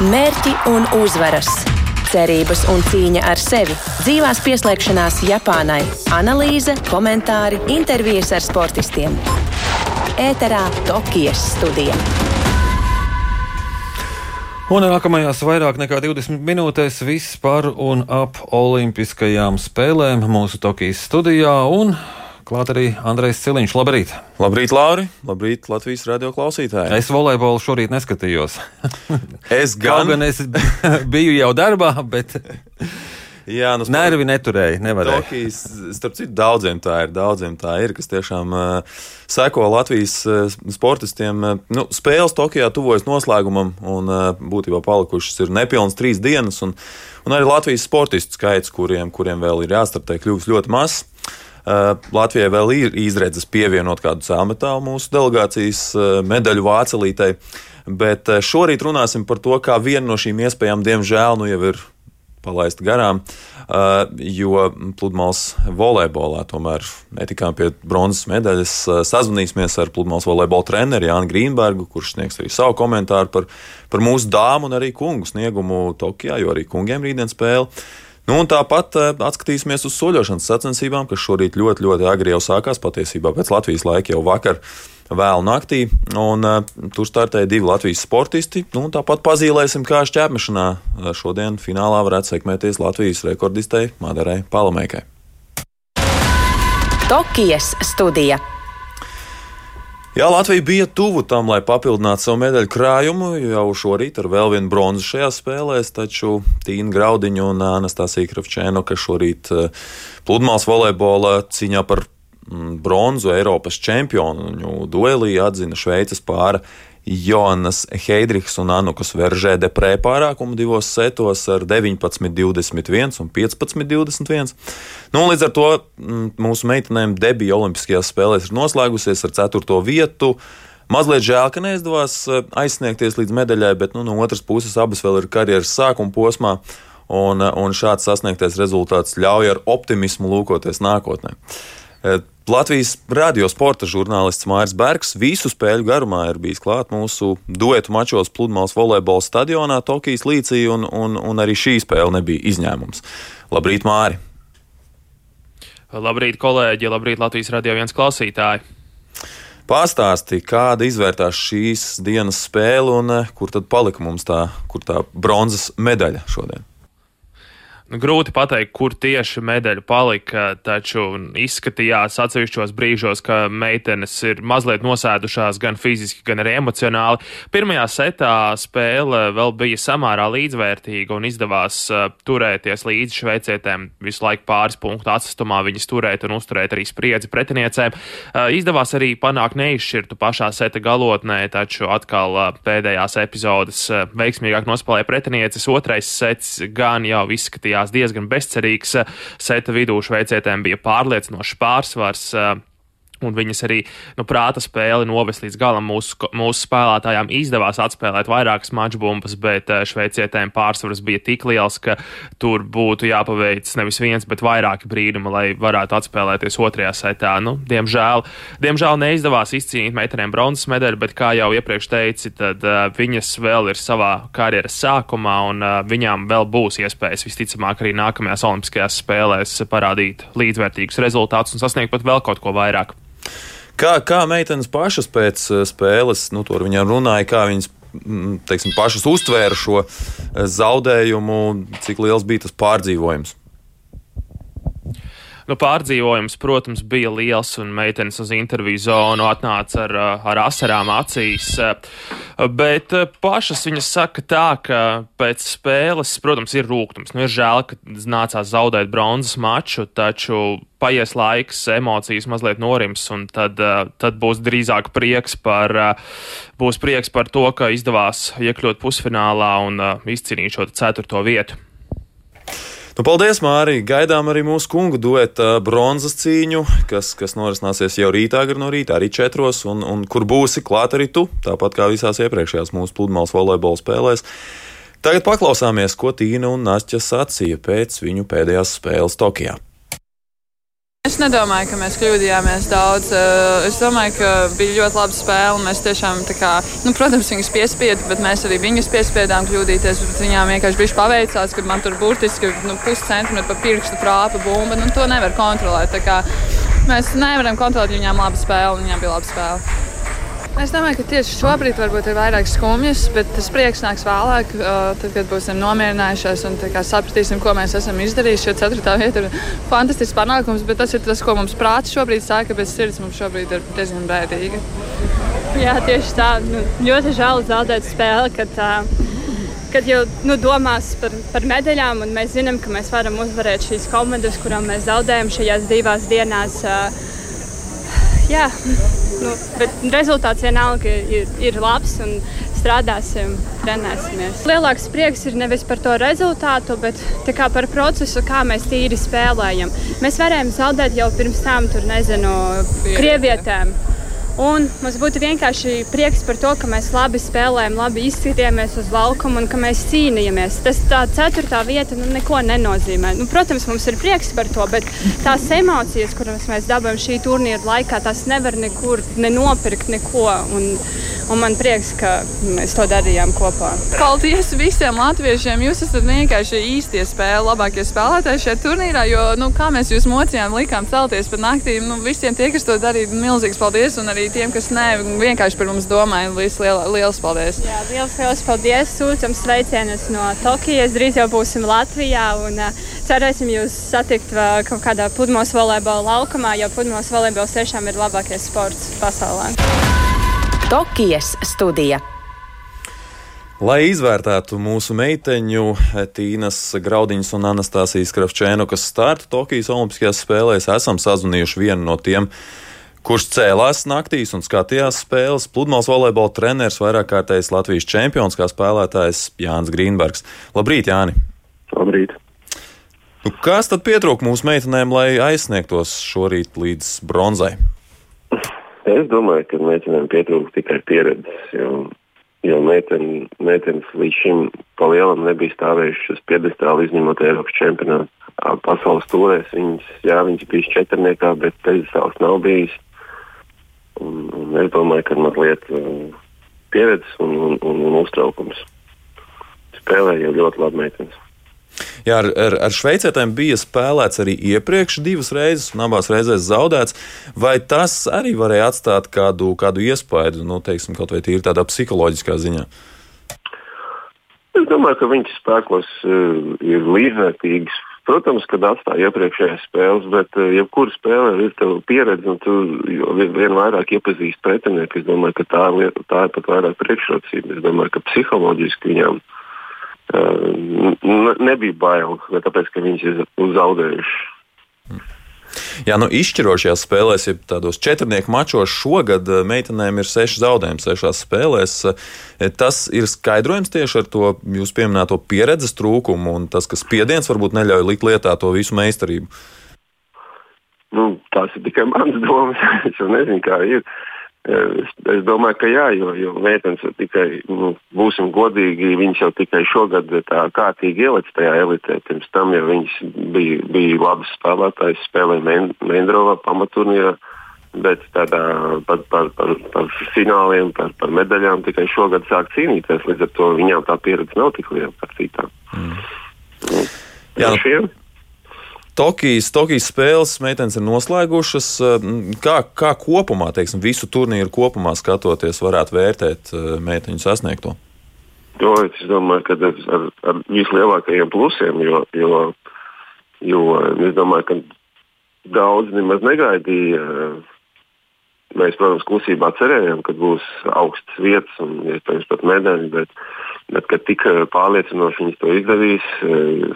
Mērķi un uzvaras, cerības un cīņa ar sevi, dzīvās pieslēgšanās Japānai, analīze, komentāri, intervijas ar sportistiem. Ēterā Tokijas studija. Un nākamajās vairāk nekā 20 minūtēs viss par un ap Olimpiskajām spēlēm mūsu Tokijas studijā. Un klāt arī Andrejs Ciliņš. Labrīt! Labrīt, Lauri! Labrīt, Latvijas radio klausītāji! Es volejbolu šorīt neskatījos. Es Gan, gan, es biju jau darbā, bet jā, nu, nervi neturēju, nevarēju. Tokijas, starp citu, daudziem tā ir, daudziem tā ir, kas tiešām uh, seko Latvijas uh, sportistiem. Uh, nu, spēles Tokijā tuvojas noslēgumam, un uh, būtībā palikušas ir nepilnas trīs dienas, un, un arī Latvijas sportistu skaits, kuriem, kuriem vēl ir jāstartē, kļūst ļoti mazs. Uh, Latvijai vēl ir izredzes pievienot kādu cēlmetālu mūsu delegācijas uh, medaļu vācelītei, bet uh, šorīt runāsim par to, kā viena no šīm iespējām, diemžēl, nu jau ir palaista garām, jo pludmales volejbolā tomēr netikām pie bronzas medaļas. Sazvanīsimies ar pludmales volejbola treneru Jānu Grīnbergu, kurš sniegs arī savu komentāru par, par mūsu dāmu un arī kungu sniegumu Tokijā, jo arī kungiem rītdien spēle. Nu, tāpat uh, atskatīsimies uz soļošanas sacensībām, kas šorīt ļoti, ļoti agri jau sākās. Patiesībā pēc Latvijas laika jau vakar vēlu naktī. Un, uh, tur startēja divi Latvijas sportisti. Nu, tāpat pazīmēsim, kā šķērmešanā uh, šodien finālā varētu sekmēties Latvijas rekordistei Madarai Palamēkai. Tokijas studija. Jā, Latvija bija tuvu tam, lai papildinātu savu medaļu krājumu jau šorīt ar vēl vienu bronzu šajās spēlēs, taču Tīna Graudiņa un Anastasija Kravčēno, kas šorīt eh, pludmales volejbola cīņā par mm, bronzu Eiropas čempionu. Duelī atzina Šveices pāra Jonas Heidrichs un Anukas Veržē deprē pārākumu divos setos ar 19-21 un 15-21. Nu, līdz ar to mm, mūsu meitenēm debija Olimpiskajās spēlēs ir noslēgusies ar 4. vietu. Mazliet žēl, ka neizdevās eh, aizsniegties līdz medaļai, bet nu, no otras puses abas vēl ir karjeras sākuma posmā. Un, eh, un šāds sasniegtais rezultāts ļauj ar optimismu lūkoties nākotnē. Latvijas radiosporta žurnālists Mairs Bergs visu spēļu garumā ir bijis klāt mūsu duetu mačos pludmales volejbola stadionā Tokijas līcī, un, un, un arī šī spēle nebija izņēmums. Labrīt, Māri! Labrīt, kolēģi! Labrīt, Latvijas radio viens klausītāji! Pastāsti, kāda izvērtās šīs dienas spēle un eh, kur tad palika mums tā, kur tā bronzas medaļa šodien? Grūti pateikt, kur tieši medaļa palika, taču izskatījās atsevišķos brīžos, ka meitenes ir mazliet nosēdušās gan fiziski, gan arī emocionāli. Pirmajā setā spēle vēl bija samērā līdzvērtīga un izdevās uh, turēties līdz šveicietēm visu laiku pāris punktu atstumā, viņas turēt un uzturēt arī spriedzi pretiniecēm. Uh, izdevās arī panākt neizšķirtu pašā seta galotnē, taču atkal uh, pēdējās epizodes veiksmīgāk nospēlēja pretinieces. Otrais sets gan jau izskatījās izskatījās diezgan bezcerīgs. Seta vidū šveicietēm bija pārliecinošs pārsvars. Un viņas arī nu, prāta spēli novest līdz galam. Mūsu, mūsu spēlētājām izdevās atspēlēt vairākas mačbumbas, bet eh, šveicietēm pārsvars bija tik liels, ka tur būtu jāpaveic nevis viens, bet vairāki brīnumi, lai varētu atspēlēties otrajā setā. Nu, diemžēl, diemžēl neizdevās izcīnīt meitenēm bronzas medaļu, bet, kā jau iepriekš teici, tad uh, viņas vēl ir savā karjeras sākumā, un uh, viņām vēl būs iespējas visticamāk arī nākamajās Olimpiskajās spēlēs parādīt līdzvērtīgus rezultātus un sasniegt pat vēl kaut ko vairāk. Kā, kā meitenes pašas pēc eh, spēles, nu, tur viņām runāja, kā viņas mm, teiksim, pašas uztvēra šo eh, zaudējumu, cik liels bija tas pārdzīvojums? Nu, pārdzīvojums, protams, bija liels, un meitenes uz interviju zonu atnāca ar, ar asarām acīs. Bet pašas viņas saka tā, ka pēc spēles, protams, ir rūkums. Nu, ir žēl, ka nācās zaudēt bronzas maču, taču paies laiks, emocijas mazliet norims, un tad, tad būs drīzāk prieks par, būs prieks par to, ka izdevās iekļūt pusfinālā un izcīnīt šo ceturto vietu. Nu, paldies, Mārija! Gaidām arī mūsu kungu dueta bronzas cīņu, kas, kas norisināsies jau rītā, gar no rīta, arī četros, un, un kur būsi klāt arī tu, tāpat kā visās iepriekšējās mūsu pludmales volejbola spēlēs. Tagad paklausāmies, ko Tīna un Nāķa sacīja pēc viņu pēdējās spēles Tokijā. Es nedomāju, ka mēs kļūdījāmies daudz. Eh, es domāju, ka bija ļoti laba spēle. Mēs tiešām, kā, nu, protams, viņus piespiedām, bet mēs arī viņus piespiedām kļūdīties. Viņām vienkārši bija paveicās, ka man tur burtiski nu, puscentimetru pa pirkstu trāpa bumba. Nu, to nevar kontrolēt. Mēs nevaram kontrolēt, viņām laba spēle un viņām bija laba spēle. Es domāju, ka tieši šobrīd varbūt ir vairāk skumjas, bet tas prieks nāks vēlāk, tad, kad būsim nomierinājušies un sapratīsim, ko mēs esam izdarījuši. Jo ceturtā vieta ir fantastisks panākums, bet tas ir tas, ko mums prāts šobrīd saka, bet sirds mums šobrīd ir diezgan bēdīga. Jā, tieši tā. Nu, ļoti žēl zaudēt spēli, kad, uh, kad jau nu, domās par, par medaļām, un mēs zinām, ka mēs varam uzvarēt šīs komandas, kurām mēs zaudējam šajās divās dienās. Uh, jā, nu, bet rezultāts vienalga ir, ir labs un strādāsim, trenēsimies. Lielāks prieks ir nevis par to rezultātu, bet par procesu, kā mēs tīri spēlējam. Mēs varējām zaudēt jau pirms tam, tur nezinu, krievietēm. Un mums būtu vienkārši prieks par to, ka mēs labi spēlējam, labi izskatījāmies uz laukuma un ka mēs cīnījāmies. Tas tā ceturtā vieta nu, neko nenozīmē. Nu, protams, mums ir prieks par to, bet tās emocijas, kuras mēs dabūjām šī turnīra laikā, tās nevar nekur nenopirkt neko. Un, Un man prieks, ka mēs to darījām kopā. Paldies visiem latviešiem! Jūs esat vienkārši īstie spēle, labākie spēlētāji šajā turnīrā. Jo, nu, kā mēs jūs mocījām, likām celties par naktīm, nu, visiem tie, kas to darīja, milzīgs paldies. Un arī tiem, kas ne, vienkārši par mums domāja, liels, liels paldies! Jā, liels, liels paldies! Sūtam sveicienus no Tokijas. Drīz jau būsim Latvijā. Un, uh, cerēsim jūs satikt uh, kaut kādā pludmales volejbola laukumā, jo pludmales volejbols tiešām ir labākais sports pasaulē. Tokijas studija. Lai izvērtētu mūsu meiteņu Tīnas Graudiņas un Anastasijas Kravčēnokas startu Tokijas Olimpiskajās spēlēs, esam sazvanījuši vienu no tiem, kurš cēlās naktīs un skatījās spēles. Pludmales volejbola treneris, vairāk kārtējs Latvijas čempions, kā spēlētājs Jānis Grīnbergs. Labrīt, Jāni! Labrīt! Nu, kas tad pietrūka mūsu meitenēm, lai aizsniegtos šorīt līdz bronzai? Es domāju, ka meitenēm pietrūkst tikai pieredzes. Jo, jo meiten, meitenes līdz šim pa lielam nebija stāvējušas uz piedestāla, izņemot Eiropas čempionātu. Pasaules turēs viņas, jā, viņas bija četrniekā, bet piedestāls nav bijis. Un, un es domāju, ka mazliet uh, pieredzes un, un, un, un uztraukums. Spēlēja ļoti labi meitenes. Jā, ar, ar, ar šveicētēm bija spēlēts arī iepriekš divas reizes, un abās reizēs zaudēts. Vai tas arī varēja atstāt kādu, kādu iespaidu, nu, teiksim, kaut vai tīri tādā psiholoģiskā ziņā? Es domāju, ka viņas spēkos uh, ir līdzvērtīgas. Protams, kad atstāja iepriekšējās spēles, bet uh, jebkura spēlē ir pieredze, un tu vien vairāk iepazīsti pretinieku. Es domāju, ka tā, tā ir pat vairāk priekšrocība. Es domāju, ka psiholoģiski viņām ir nebija bail, tāpēc, ka viņas ir zaudējušas. Jā, nu izšķirošajās spēlēs, ja tādos četrnieku mačos šogad meitenēm ir seši zaudējumi sešās spēlēs. Tas ir skaidrojums tieši ar to jūsu pieminēto pieredzes trūkumu un tas, ka spiediens varbūt neļauj likt lietā to visu meistarību. Nu, tās ir tikai manas domas. es nezinu, kā ir. Uh, Es, es domāju, ka jā, jo, jo meitenes jau tikai, nu, būsim godīgi, viņas jau tikai šogad tā kārtīgi ielicis tajā elitē. Pirms tam jau viņas bija, bija labas spēlētājas, spēlēja Mendrovā pamaturnīrā, bet tādā, par, par, par, par fināliem, par, par medaļām tikai šogad sāk cīnīties. Līdz ar to viņām tā pieredze nav tik liela kā citām. Mm. Nu, jā, šiem, Tokijas, Tokijas spēles meitenes ir noslēgušas. Kā, kā kopumā, teiksim, visu turnīru kopumā skatoties, varētu vērtēt eh, meiteņu sasniegto? To es domāju, ka ar, ar, vislielākajiem plusiem, jo, jo, jo es domāju, ka daudz nemaz negaidīja. Mēs, protams, klusībā cerējām, ka būs augstas vietas un iespējams pat medaļas, bet, bet kad tik pārliecinoši viņas to izdarīs,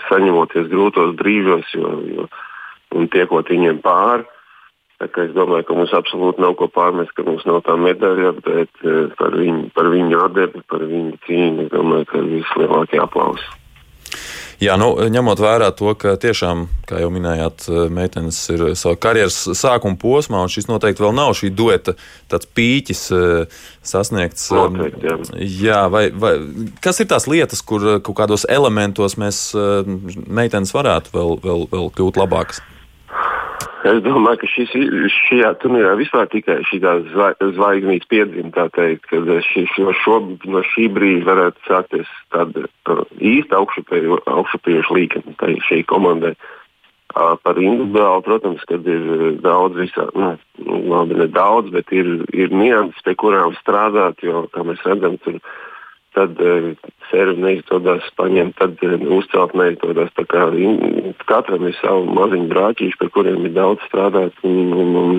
saņemoties grūtos brīžos jo, jo, un tiekot viņiem pāri. Es domāju, ka mums absolūti nav ko pārmest, ka mums nav tā medaļa, bet par viņu, par viņu atdevi, par viņu cīņu, es domāju, ka vislielākie aplausi. Jā, nu, ņemot vērā to, ka tiešām, kā jau minējāt, meitenes ir savā karjeras sākuma posmā, un šis noteikti vēl nav šī dueta pīķis eh, sasniegts. Noteikti, jā. jā, vai, vai, kas ir tās lietas, kur kaut kādos elementos mēs eh, meitenes varētu vēl, vēl, vēl kļūt labākas? Es domāju, ka šis, šajā turnīrā vispār tikai šī zvaigznītes piedzimta, kad šī, šo, no šī brīža varētu sākties tāda uh, īsta augšupiešu līkne šai komandai. Uh, par individuāli, protams, kad ir daudz visā, nu, nu, labi, ne daudz, bet ir, ir nianses, pie kurām strādāt, jo, kā mēs redzam, tur ir tad uh, servi neizdodas paņemt, tad uh, uzcelt neizdodas. Kā, katram ir savi maziņi brāķīši, par kuriem ir daudz strādāt, un, un, un,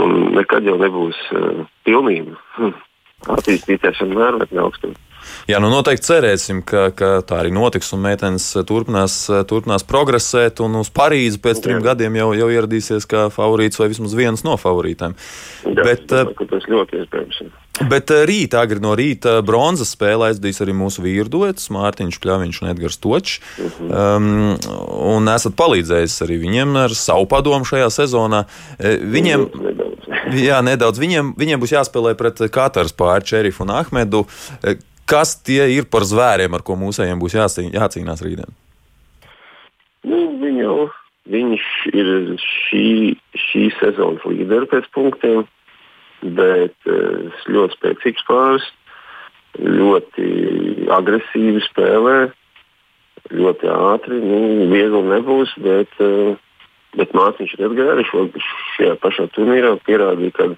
un nekad jau nebūs uh, pilnība. Hm. Attīstīties vienmēr vajag augstāk. Jā, nu noteikti cerēsim, ka, ka tā arī notiks un meitenes turpinās, turpinās progresēt. Un uz Parīzi pēc trim Jā. gadiem jau, jau ieradīsies kā favorīts vai vismaz viens no favorītiem. Jā, Bet, domāju, tas ļoti iespējams. Bet eh, rīt, agri no rīta bronzas spēlē aizdīs arī mūsu vīru duets, Mārtiņš Kļaviņš un Edgars Točs. Uh -huh. um, un esat palīdzējis arī viņiem ar savu padomu šajā sezonā. Eh, viņiem, jā, nedaudz. Viņiem, viņiem būs jāspēlē pret Katars pāri Čerifu un Ahmedu. Eh, kas tie ir par zvēriem, ar ko mūsējiem būs jācīn, jācīnās rītdien? Nu, viņu, viņš ir šī, šī sezonas līderis pēc punktiem bet uh, ļoti spēcīgs pāris, ļoti agresīvi spēlē, ļoti ātri. Nu, viegli nebūs, bet, uh, bet Mārtiņš Redgāris šajā pašā turnīrā pierādīja, ka,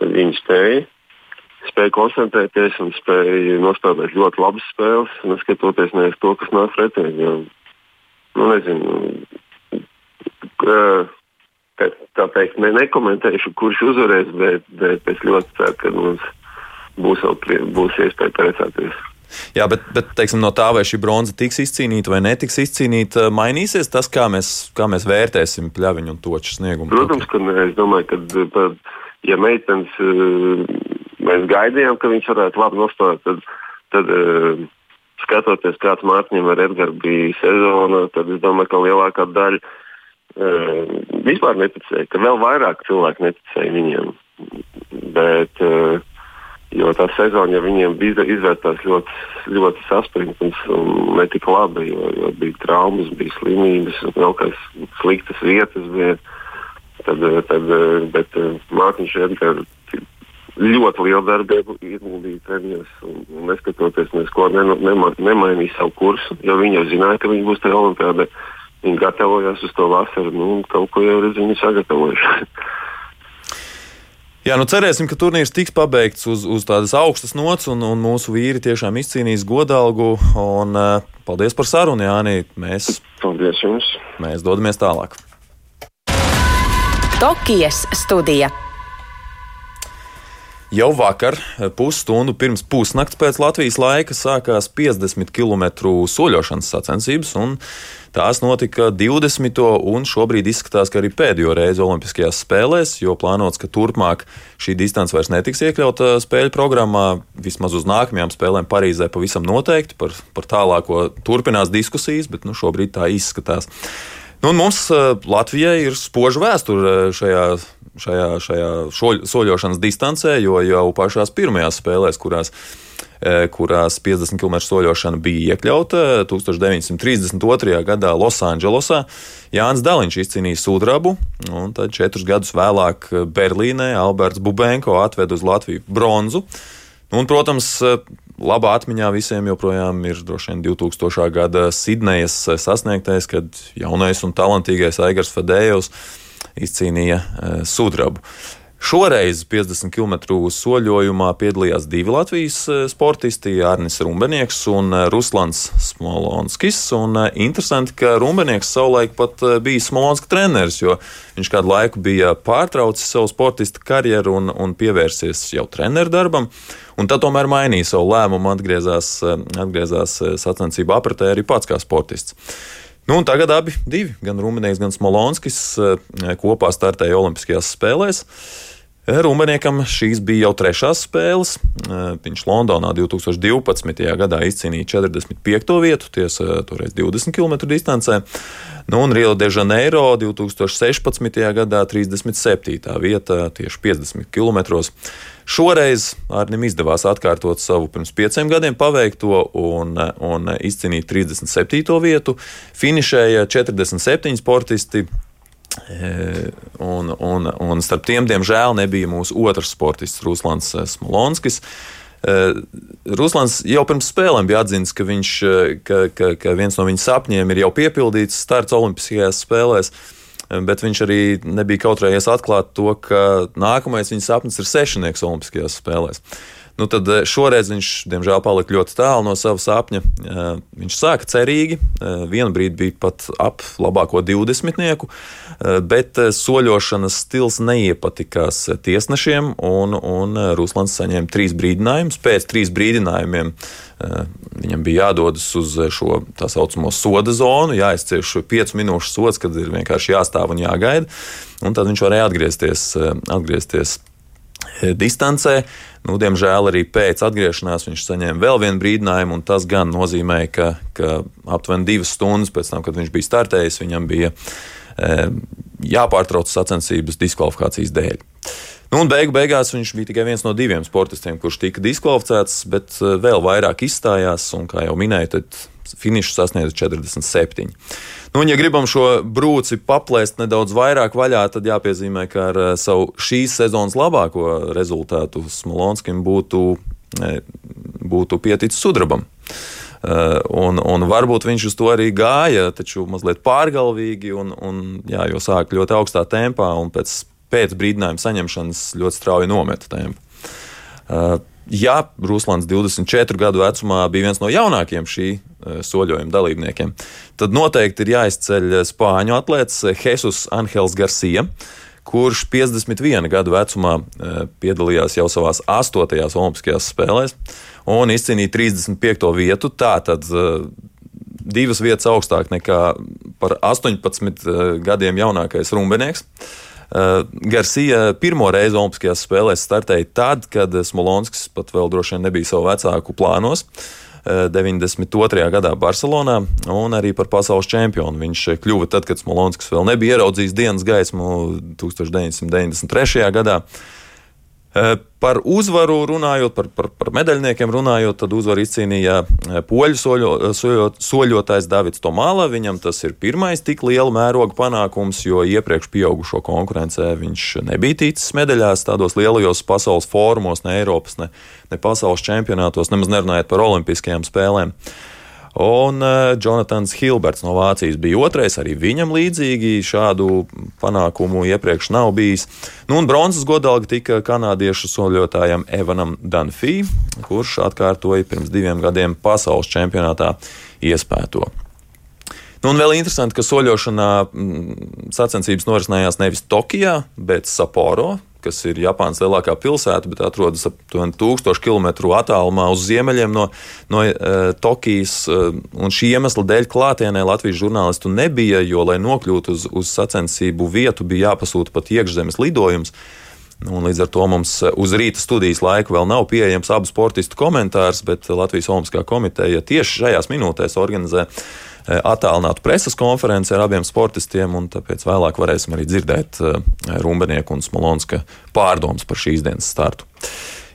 ka viņi spēja. Spēja koncentrēties un spēja nospēlēt ļoti labas spēles, neskatoties ne uz to, kas nāk pretī. Nu, nezinu, uh, tā teikt, ne, nekomentēšu, kurš uzvarēs, bet, bet es ļoti ceru, ka mums būs, būs iespēja priecāties. Jā, bet, bet teiksim, no tā, vai šī bronza tiks izcīnīta vai netiks izcīnīta, mainīsies tas, kā mēs, kā mēs vērtēsim pļaviņu un toču sniegumu. Protams, ka ne, es domāju, ka, tad, ja meitenes mēs gaidījām, ka viņš varētu labi nostāt, tad, tad skatoties, kāds Mārtiņam ar Edgars bija sezona, tad es domāju, ka lielākā daļa vispār neticēja, ka vēl vairāk cilvēku neticēja viņiem. Bet, uh, jo tā sezona ja viņiem bija izvērtās ļoti, ļoti saspringta un ne tik labi, jo, jo bija traumas, bija slimības, vēl kādas sliktas vietas. Bija. Tad, tad, bet Mārtiņš Edgars ļoti lielu darbu ieguldīja treniņos, neskatoties uz ko, nemainīja savu kursu, jo viņi jau zināja, ka viņi būs tajā olimpiādē. Gatavojās uz to vasaru, nu, kaut ko jau ir viņi sagatavojuši. Jā, nu cerēsim, ka turnīrs tiks pabeigts uz, uz tādas augstas nots, un, un mūsu vīri tiešām izcīnīs godalgu. Un, uh, paldies par sarunu, Jāni. Mēs, paldies jums. Mēs dodamies tālāk. Tokijas studija. Jau vakar, pusstundu pirms pusnakts pēc Latvijas laika, sākās 50 km soļošanas sacensības, un tās notika 20. un šobrīd izskatās, ka arī pēdējo reizi Olimpiskajās spēlēs, jo plānots, ka turpmāk šī distance vairs netiks iekļauta spēļu programmā, vismaz uz nākamajām spēlēm Parīzē pavisam noteikti, par, par tālāko turpinās diskusijas, bet nu, šobrīd tā izskatās. Nu, mums Latvijai ir spoža vēsture šajā šajā, šajā šoļ, soļošanas distancē, jo jau pašās pirmajās spēlēs, kurās e, kurās 50 km soļošana bija iekļauta 1932. gadā Losandželosā. Jānis Daliņš izcīnīja sudrabu, un tad četrus gadus vēlāk Berlīnē Alberts Bubenko atveda uz Latviju bronzu. Un, protams, labā atmiņā visiem joprojām ir droši vien 2000. gada Sidnejas sasniegtais, kad jaunais un talantīgais Aigars Fedējovs izcīnīja e, sudrabu. Šoreiz 50 km soļojumā piedalījās divi Latvijas e, sportisti, Arnis Rumbenieks un e, Ruslans Smolonskis. Un interesanti, ka Rumbenieks savulaik pat bija Smolonska treneris, jo viņš kādu laiku bija pārtraucis savu sportista karjeru un, un pievērsies jau treneru darbam. Un tad tomēr mainīja savu lēmumu, atgriezās, atgriezās sacensību apritē arī pats kā sportists. Nu, tagad abi divi, gan Rumānijas, gan Smolonskis, eh, kopā startēja Olimpiskajās spēlēs. Rumāniekam šīs bija jau trešās spēles. Viņš Londonā 2012. gadā izcīnīja 45. vietu, tiesa toreiz 20 km distancē. Nu, un Rio de Janeiro 2016. gadā 37. vieta tieši 50 km. Šoreiz Arnim izdevās atkārtot savu pirms pieciem gadiem paveikto un, un izcīnīt 37. vietu. Finišēja 47 sportisti. Un, un, un starp tiem, diemžēl, nebija mūsu otrs sportists, Ruslans Smolonskis. Ruslans jau pirms spēlēm bija atzīts, ka, viņš, ka, ka, ka viens no viņa sapņiem ir jau piepildīts starts Olimpiskajās spēlēs. Bet viņš arī nebija kautrējies atklāt to, ka nākamais viņa sapnis ir sešnieks Olimpiskajās spēlēs. Nu, tad eh, šoreiz viņš, diemžēl, palika ļoti tālu no sava sapņa. Eh, viņš sāka cerīgi, eh, vienu brīdi bija pat ap labāko 20, bet soļošanas stils neiepatikās tiesnešiem, un, un Ruslans saņēma trīs brīdinājumus. Pēc trīs brīdinājumiem viņam bija jādodas uz šo tā saucamo soda zonu, jāizcieš piecu minūšu sods, kad ir vienkārši jāstāv un jāgaida, un tad viņš varēja atgriezties. atgriezties distancē. Nu, diemžēl arī pēc atgriešanās viņš saņēma vēl vienu brīdinājumu, un tas gan nozīmē, ka, ka aptuveni divas stundas pēc tam, kad viņš bija startējis, viņam bija e, jāpārtrauc sacensības diskvalifikācijas dēļ. Nu, un beigu beigās viņš bija tikai viens no diviem sportistiem, kurš tika diskvalificēts, bet e, vēl vairāk izstājās, un, kā jau minēju, finišu sasniedza 47. Nu, un, ja gribam šo brūci paplēst nedaudz vairāk vaļā, tad jāpiezīmē, ka ar eh, savu šīs sezonas labāko rezultātu Smolonskim būtu, eh, būtu pieticis sudrabam. Uh, un, un varbūt viņš uz to arī gāja, taču mazliet pārgalvīgi, un, un, jā, jo sāk ļoti augstā tempā, un pēc, pēc brīdinājuma saņemšanas ļoti strauji nometa tempu. Uh, ja Ruslans 24 gadu vecumā bija viens no jaunākajiem šī eh, soļojuma dalībniekiem, tad noteikti ir jāizceļ spāņu atlētājs Jesus Angels Garcia. Kurš 51 gadu vecumā piedalījās jau savā 8. Olimpiskajās spēlēs un izcīnīja 35. vietu. Tātad divas vietas augstāk nekā par 18 gadiem jaunākais rumbenieks. Uh, Garcia pirmo reizi Olimpiskajās spēlēs startēja tad, kad Smolonskis pat vēl droši vien nebija savu vecāku plānos. 92. Uh, gadā Barcelonā un arī par pasaules čempionu. Viņš kļuva tad, kad Smolonskis vēl nebija ieraudzījis dienas gaismu 1993. gadā. Eh, par uzvaru runājot, par, par, par medaļniekiem runājot, tad uzvaru izcīnīja eh, poļu soļo, eh, soļo, soļotājs Davids Tomāla. Viņam tas ir pirmais tik liela mēroga panākums, jo iepriekš pieaugušo konkurencē viņš nebija ticis medaļās tādos lielajos pasaules fórumos, ne Eiropas, ne, ne pasaules čempionātos, nemaz nerunājot par olimpiskajām spēlēm. Un uh, Jonatans Hilberts no Vācijas bija otrais, arī viņam līdzīgi šādu panākumu iepriekš nav bijis. Nu, un bronzas godalga tika kanādiešu soļotājam Evanam Danfī, kurš atkārtoja pirms diviem gadiem pasaules čempionātā iespēto. Nu, un vēl interesanti, ka soļošanā sacensības norisinājās nevis Tokijā, bet Sapporo, kas ir Japānas lielākā pilsēta, bet atrodas aptuveni 1000 km attālumā uz ziemeļiem no, no uh, Tokijas. Uh, šī iemesla dēļ klātienē Latvijas žurnālistu nebija, jo, lai nokļūtu uz, uz sacensību vietu, bija jāpasūta pat iekšzemes lidojums. Un līdz ar to mums uz rīta studijas laiku vēl nav pieejams abu sportistu komentārs, bet Latvijas Olimpiskā komiteja tieši šajās minūtēs organizē uh, attālinātu preses konferenci ar abiem sportistiem, un tāpēc vēlāk varēsim arī dzirdēt eh, Rumbenieku un Smolonska pārdomas par šīs dienas startu.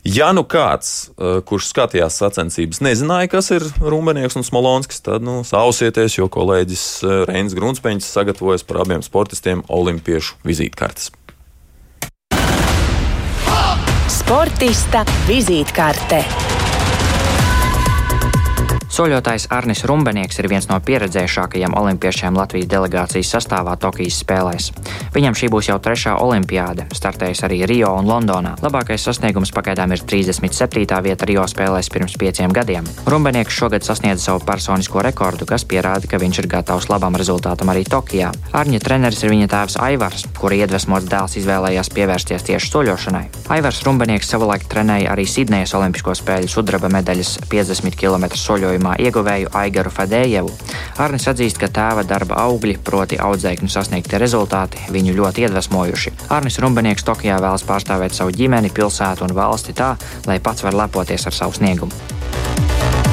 Ja nu kāds, eh, kurš skatījās sacensības, nezināja, kas ir Rumbenieks un Smolonskis, tad nu, sausieties, jo kolēģis Reinis Grunspeņš sagatavojas par abiem sportistiem olimpiešu vizītkartes. Sportista vizītkarte. Soļotājs Arnis Rumbenieks ir viens no pieredzējušākajiem olimpiešiem Latvijas delegācijas sastāvā Tokijas spēlēs. Viņam šī būs jau trešā olimpiāde, startējis arī Rio un Londonā. Labākais sasniegums pagaidām ir 37. vieta Rio spēlēs pirms pieciem gadiem. Rumbenieks šogad sasniedza savu personisko rekordu, kas pierāda, ka viņš ir gatavs labam rezultātam arī Tokijā. Arņa treneris ir viņa tēvs Aivars, kura iedvesmots dēls izvēlējās pievērsties tieši soļošanai. Aivars Rumbenieks savulaik trenēja arī Sidnejas Olimpisko spēļu sudraba medaļas 50 km soļojumā jautājumā ieguvēju Aigaru Fadējevu. Arnis atzīst, ka tēva darba augļi, proti audzēkņu sasniegtie rezultāti, viņu ļoti iedvesmojuši. Arnis Rumbenieks Tokijā vēlas pārstāvēt savu ģimeni, pilsētu un valsti tā, lai pats var lepoties ar savu sniegumu.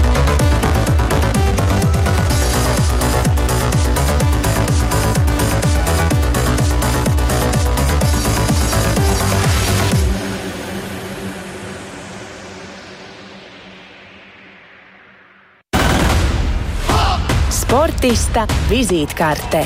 Sportista vizītkarte.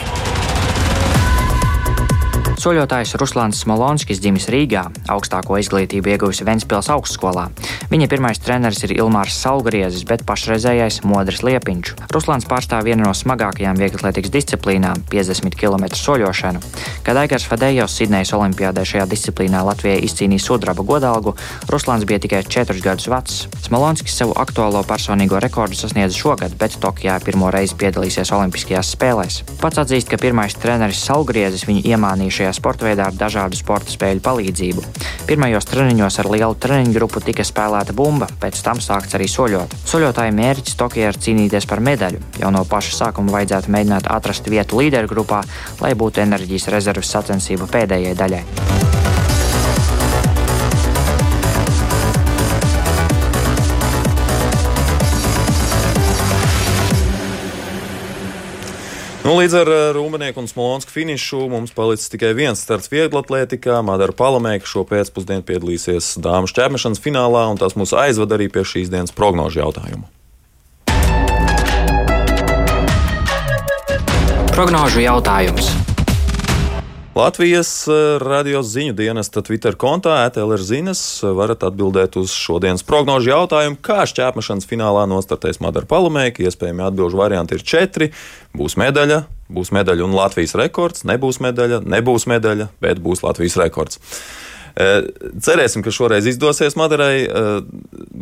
Soļotājs Ruslāns Smolonskis dzimis Rīgā, augstāko izglītību ieguvis Ventspils augstskolā. Viņa pirmais treneris ir Ilmārs Saulgriezis, bet pašreizējais Modris Liepiņš. Ruslāns pārstāv vienu no smagākajām vieglatlētikas disciplīnām - 50 km soļošanu. Kad Aigars Fadejos Sidnejas olimpiādē šajā disciplīnā Latvijai izcīnīja sudraba godalgu, Ruslāns bija tikai 4 gadus vecs. Smolonskis savu aktuālo personīgo rekordu sasniedz šogad, bet Tokijā pirmo reizi piedalīsies Olimpiskajās spēlēs. Pats atzīst, ka pirmais treneris Saulgriezis viņu iemānīja šajā sporta veidā ar dažādu sporta spēļu palīdzību. Pirmajos treniņos ar lielu treniņu grupu tika spēlēta bumba, pēc tam sākts arī soļot. Soļotāja mērķis Tokijā ir cīnīties par medaļu. Jau no paša sākuma vajadzētu mēģināt atrast vietu līderu grupā, lai būtu enerģijas rezerves sacensību pēdējai daļai. Nu, līdz ar eh, Rūmanieku un Smolonsku finišu mums palicis tikai viens starts vieglatlētikā. Madara Palamēka šo pēcpusdienu piedalīsies dāmas ķēmešanas finālā, un tas mūs aizved arī pie šīs dienas prognožu jautājumu. Prognožu jautājums. Latvijas eh, radio ziņu dienesta Twitter kontā ETLR ziņas varat atbildēt uz šodienas prognožu jautājumu, kā šķērsmešanas finālā nostartēs Madara Palumēka. Iespējami atbildžu varianti ir četri. Būs medaļa, būs medaļa un Latvijas rekords, nebūs medaļa, nebūs medaļa, bet būs Latvijas rekords. Cerēsim, ka šoreiz izdosies Madarai.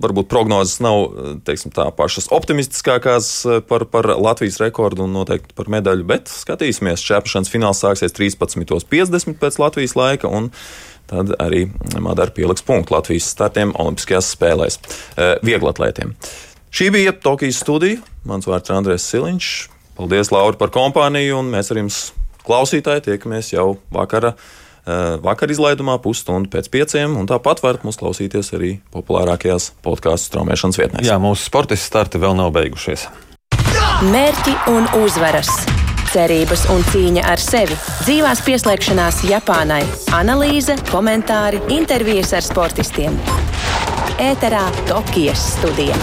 Varbūt prognozes nav teiksim, tā, pašas optimistiskākās par, par Latvijas rekordu un noteikti par medaļu, bet skatīsimies. Čēpašanas fināls sāksies 13.50 pēc Latvijas laika. Tad arī Madara pieliks punktu Latvijas startiem Olimpiskajās spēlēs vieglatlētiem. Šī bija Tokijas studija. Mans vārds ir Andrēs Siliņš. Paldies, Laura, par kompāniju, un mēs ar jums klausītāji tiekamies jau vakarā. Eh, vakar izlaidumā, pusstundu pēc pieciem, un tāpat varat mūs klausīties arī populārākajās podkāstu straumēšanas vietnēs. Jā, mūsu sportisti starti vēl nav beigušies. Mērķi un uzvaras! Cerības un cīņa ar sevi, dzīvās pieslēgšanās Japānai, analīze, komentāri, intervijas ar sportistiem. Ēterā Tokijas studija.